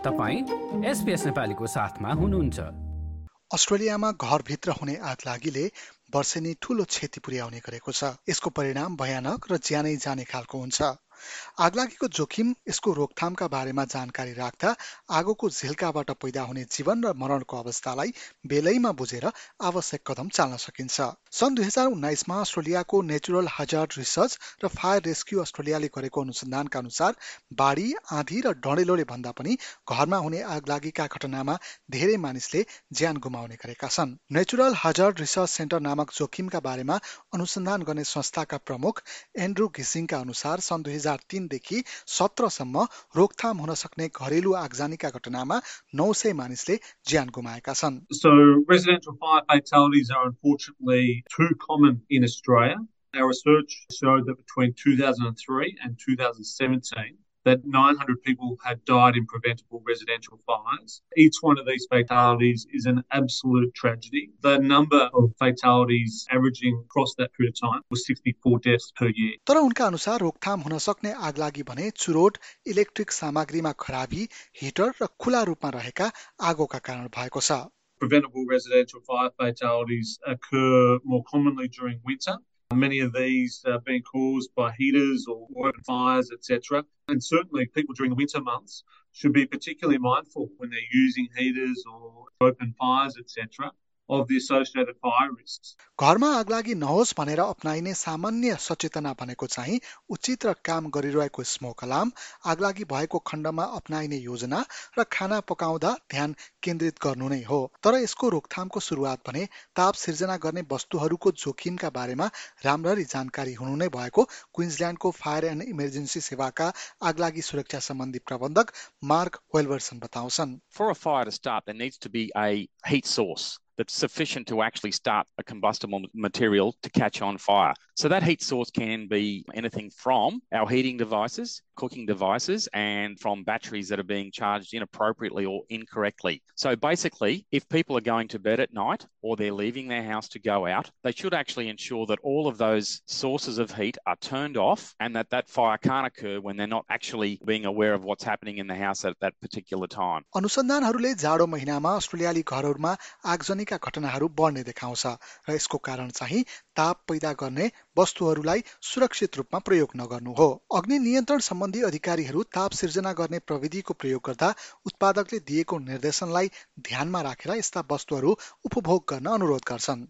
तपाईँ एसपिएस नेपालीको साथमा हुनुहुन्छ। अस्ट्रेलियामा घरभित्र हुने आगलागीले वर्षेनी ठूलो क्षति पुर्याउने गरेको छ। यसको परिणाम भयानक र ज्यानै जाने खालको हुन्छ। आगलागीको जोखिम यसको रोकथामका बारेमा जानकारी राख्दा आगोको झिल्काबाट पैदा हुने जीवन र मरणको अवस्थालाई बेलैमा बुझेर आवश्यक कदम चाल्न सकिन्छ। सन् दुई हजार उन्नाइसमा अस्ट्रेलियाको नेचुरल हजार्ड रिसर्च र फायर रेस्क्यू अस्ट्रेलियाले गरेको अनुसन्धानका अनुसार बाढी आँधी र डढेलोले भन्दा पनि घरमा हुने आगलागीका घटनामा धेरै मानिसले ज्यान गुमाउने गरेका छन्। नेचुरल हजार्ड रिसर्च सेन्टर नामक जोखिमका बारेमा अनुसन्धान गर्ने संस्थाका प्रमुख एन्ड्रू घिसिङका अनुसार सन् दुई हजार तिनदेखि सत्रसम्म रोकथाम हुन सक्ने घरेलु आगजानीका घटनामा नौ सय मानिसले ज्यान गुमाएका छन् So. Our research showed that between 2003 and 2017, that 900 people had died in preventable residential fires. Each one of these fatalities is an absolute tragedy. The number of fatalities averaging across that period of time was 64 deaths per year. तर उनका अनुसार रोकथाम हुन सक्ने आगलागी भने चुरोट electric सामग्रीमा खराबी हिटर र खुला रूपमा रहेका आगोका कारण भएको छ Preventable residential fire fatalities occur more commonly during winter. Many of these are being caused by heaters or open fires, etc. And certainly, people during the winter months should be particularly mindful when they're using heaters or open fires, etc. of the associated fire risks. घरमा आगलागी नहोस् भनेर अप्नाइने सामान्य सचेतना भनेको चाहिँ उचित र काम गरिरहेको स्मोक अलार्म आगलागी भएको खण्डमा अप्नाइने योजना र खाना पकाउँदा ध्यान केन्द्रित गर्नु नै हो। तर यसको रोकथामको सुरुवात भने ताप सिर्जना गर्ने वस्तुहरूको जोखिमका बारेमा राम्ररी जानकारी हुनु नै भएको क्विन्सल्यान्डको फायर एन्ड इमर्जेन्सी सेवाका आगलागी सुरक्षा सम्बन्धी प्रबन्धक मार्क वेल्भरसन बताउँछन्। For a fire to start, there needs to be a heat source. That's sufficient to actually start a combustible material to catch on fire. So that heat source can be anything from our heating devices, cooking devices, and from batteries that are being charged inappropriately or incorrectly. So basically, if people are going to bed at night or they're leaving their house to go out, they should actually ensure that all of those sources of heat are turned off and that that fire can't occur when they're not actually being aware of what's happening in the house at that particular time. अनुसन्धानहरूले जाडो महिनामा अस्ट्रेलियाली घरहरूमा आगजनीका घटनाहरू बढ्ने देखाउँछ र यसको कारण चाहिँ ताप पैदा गर्ने वस्तुहरूलाई सुरक्षित रूपमा प्रयोग नगर्नु हो अग्नि नियन्त्रण सम्बन्धी अधिकारीहरू ताप सिर्जना गर्ने प्रविधिको प्रयोग गर्दा उत्पादकले दिएको निर्देशनलाई ध्यानमा राखेर यस्ता वस्तुहरू उपभोग गर्न अनुरोध गर्छन्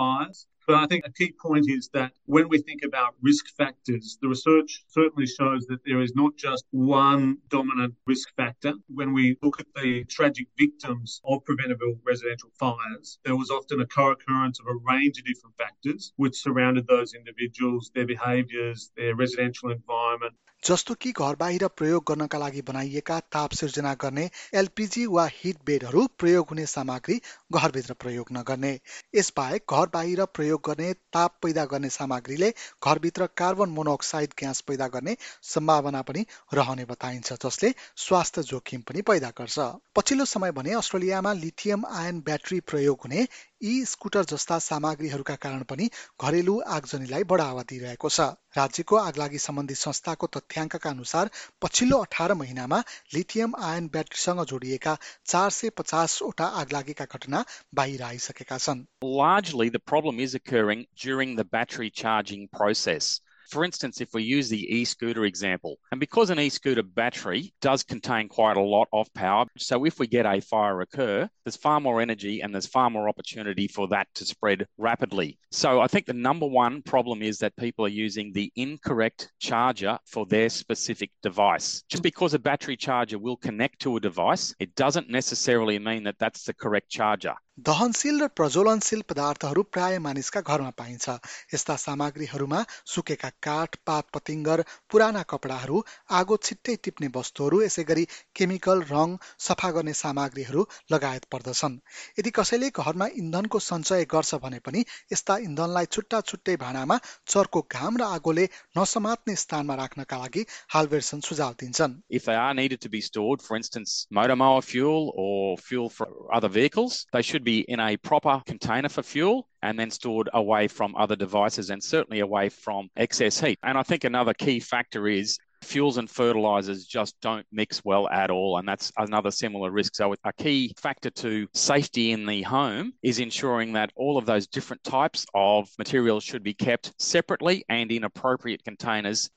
Most. But I think a key point is that when we think about risk factors, the research certainly shows that there is not just one dominant risk factor. When we look at the tragic victims of preventable residential fires, there was often a co occurrence of a range of different factors which surrounded those individuals, their behaviours, their residential environment, जस्तो कि घर बाहिर प्रयोग गर्नका लागि बनाइएका ताप सिर्जना गर्ने एलपिजी वा हिट बेडहरू प्रयोग हुने सामग्री घरभित्र प्रयोग नगर्ने। यसबाहेक घर बाहिर प्रयोग गर्ने ताप पैदा गर्ने सामग्रीले घरभित्र कार्बन मोनोक्साइड ग्यास पैदा गर्ने सम्भावना पनि रहने बताइन्छ जसले स्वास्थ्य जोखिम पनि पैदा गर्छ। पछिल्लो समय भने अस्ट्रेलियामा लिथियम आयन ब्याट्री प्रयोग हुने यी स्कुटर जस्ता सामग्रीहरूका कारण पनि घरेलु आगजनीलाई बढावा दिइरहेको छ। राज्यको आगलागी सम्बन्धी संस्थाको तथ्याङ्कका अनुसार पछिल्लो अठार महिनामा लिथियम आयन ब्याट्रीसँग जोडिएका चार सय पचासवटा आगलागीका घटना बाहिर आइसकेका छन् Largely, the problem is occurring during the battery charging process. For instance, if we use the e-scooter example, and because an e-scooter battery does contain quite a lot of power, so if we get a fire occur, there's far more energy and there's far more opportunity for that to spread rapidly. So I think the number one problem is that people are using the incorrect charger for their specific device. Just because a battery charger will connect to a device, it doesn't necessarily mean that that's the correct charger. दहनशील र प्रज्वलनशील पदार्थहरू प्राय मानिसका घरमा पाइन्छ। यस्ता सामग्रीहरूमा सुकेका काठ पात पतिङ्गर पुराना कपडाहरू आगो छिट्टै टिप्ने वस्तुहरू यसै गरी केमिकल रङ सफा गर्ने सामग्रीहरू लगायत पर्दछन्। यदि कसैले घरमा इन्धनको सञ्चय गर्छ भने पनि यस्ता इन्धनलाई छुट्टा छुट्टै भाँडामा चर्को घाम र आगोले नसमात्ने स्थानमा राख्नका लागि हालवेर्सन सुझाव दिन्छन्। If they are needed to be stored, for instance, motor mower fuel or fuel for other vehicles, should be in a proper container for fuel and then stored away from other devices and certainly away from excess heat. And I think another key factor is fuels and fertilizers just don't mix well at all. And that's another similar risk. So, a key factor to safety in the home is ensuring that all of those different types of materials should be kept separately and in appropriate containers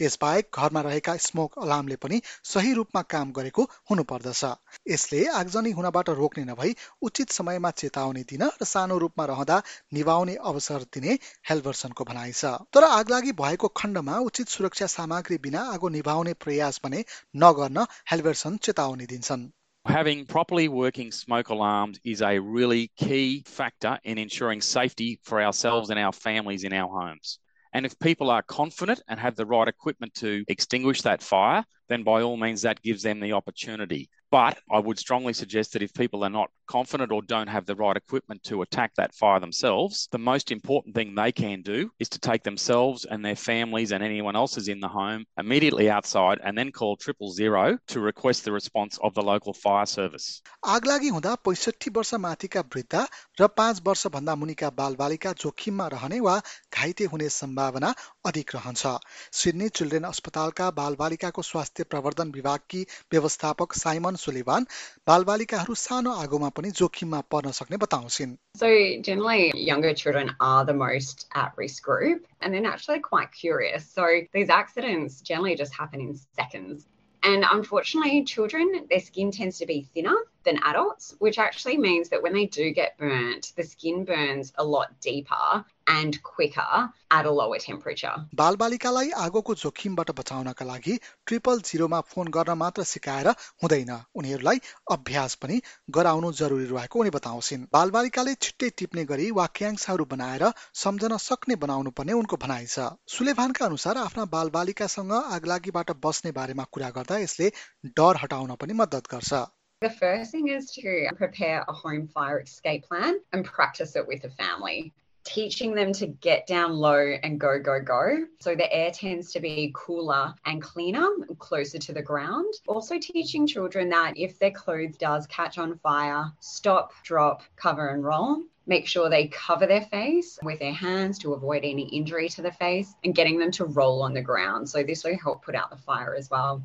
यसबाहेक घरमा रहेका smoke अलार्मले पनि सही रूपमा काम गरेको हुनुपर्दछ। यसले आगजनी हुनबाट रोक्ने नभई उचित समयमा चेतावनी दिन र सानो रूपमा रहँदा निभाउने अवसर दिने हेल्भर्सनको भनाइ छ। तर आगलागी भएको खण्डमा उचित सुरक्षा सामग्री बिना आगो निभाउने प्रयास भने नगर्न हेल्भर्सन चेतावनी दिन्छन्। Having properly working smoke alarms is a really key factor in ensuring safety for ourselves and our families in our homes. And if people are confident and have the right equipment to extinguish that fire, then by all means that gives them the opportunity. But I would strongly suggest that if people are not confident or don't have the right equipment to attack that fire themselves, the most important thing they can do is to take themselves and their families and anyone else is in the home immediately outside and then call triple zero to request the response of the local fire service. आगलागी हुँदा पैसठी वर्ष माथिका वृद्ध र पाँच वर्षभन्दा मुनिका बालबालिका जोखिममा रहने वा घाइते हुने सम्भावना अधिक रहन्छ सिडनी चिल्ड्रेन अस्पतालका बालबालिकाको स्वास्थ्य प्रवर्धन विभागकी व्यवस्थापक साइमन सुलिवान बालबालिकाहरू सानो आगोमा पनि जोखिममा पर्न सक्ने बताउँछिन् So generally younger children are the most at risk group and they're actually quite curious. So these accidents generally just happen in seconds. And unfortunately, children, their skin tends to be thinner than adults, which actually means that when they do get burnt, the skin burns a lot deeper and quicker at a lower temperature. बालबालिकालाई आगोको जोखिमबाट बचाउनका लागि triple जिरोमा phone गर्न मात्र सिकाएर हुँदैन। उनीहरूलाई अभ्यास पनि गराउनु जरुरी रहेको उनी बताउँछिन्। बालबालिकाले छिट्टै टिप्ने गरी वाक्यांशहरू बनाएर सम्झन सक्ने बनाउनु पर्ने उनको भनाइ छ। सुलेभानका अनुसार आफ्ना बालबालिकासँग आगलागीबाट बस्ने बारेमा कुरा गर्दा यसले डर हटाउन पनि मद्दत गर्छ। The first thing is to prepare a home fire escape plan and practice it with the family. teaching them to get down low and go, go, go. So the air tends to be cooler and cleaner, closer to the ground. Also teaching children that if their clothes does catch on fire, stop, drop, cover and roll. Make sure they cover their face with their hands to avoid any injury to the face and getting them to roll on the ground. So this will help put out the fire as well.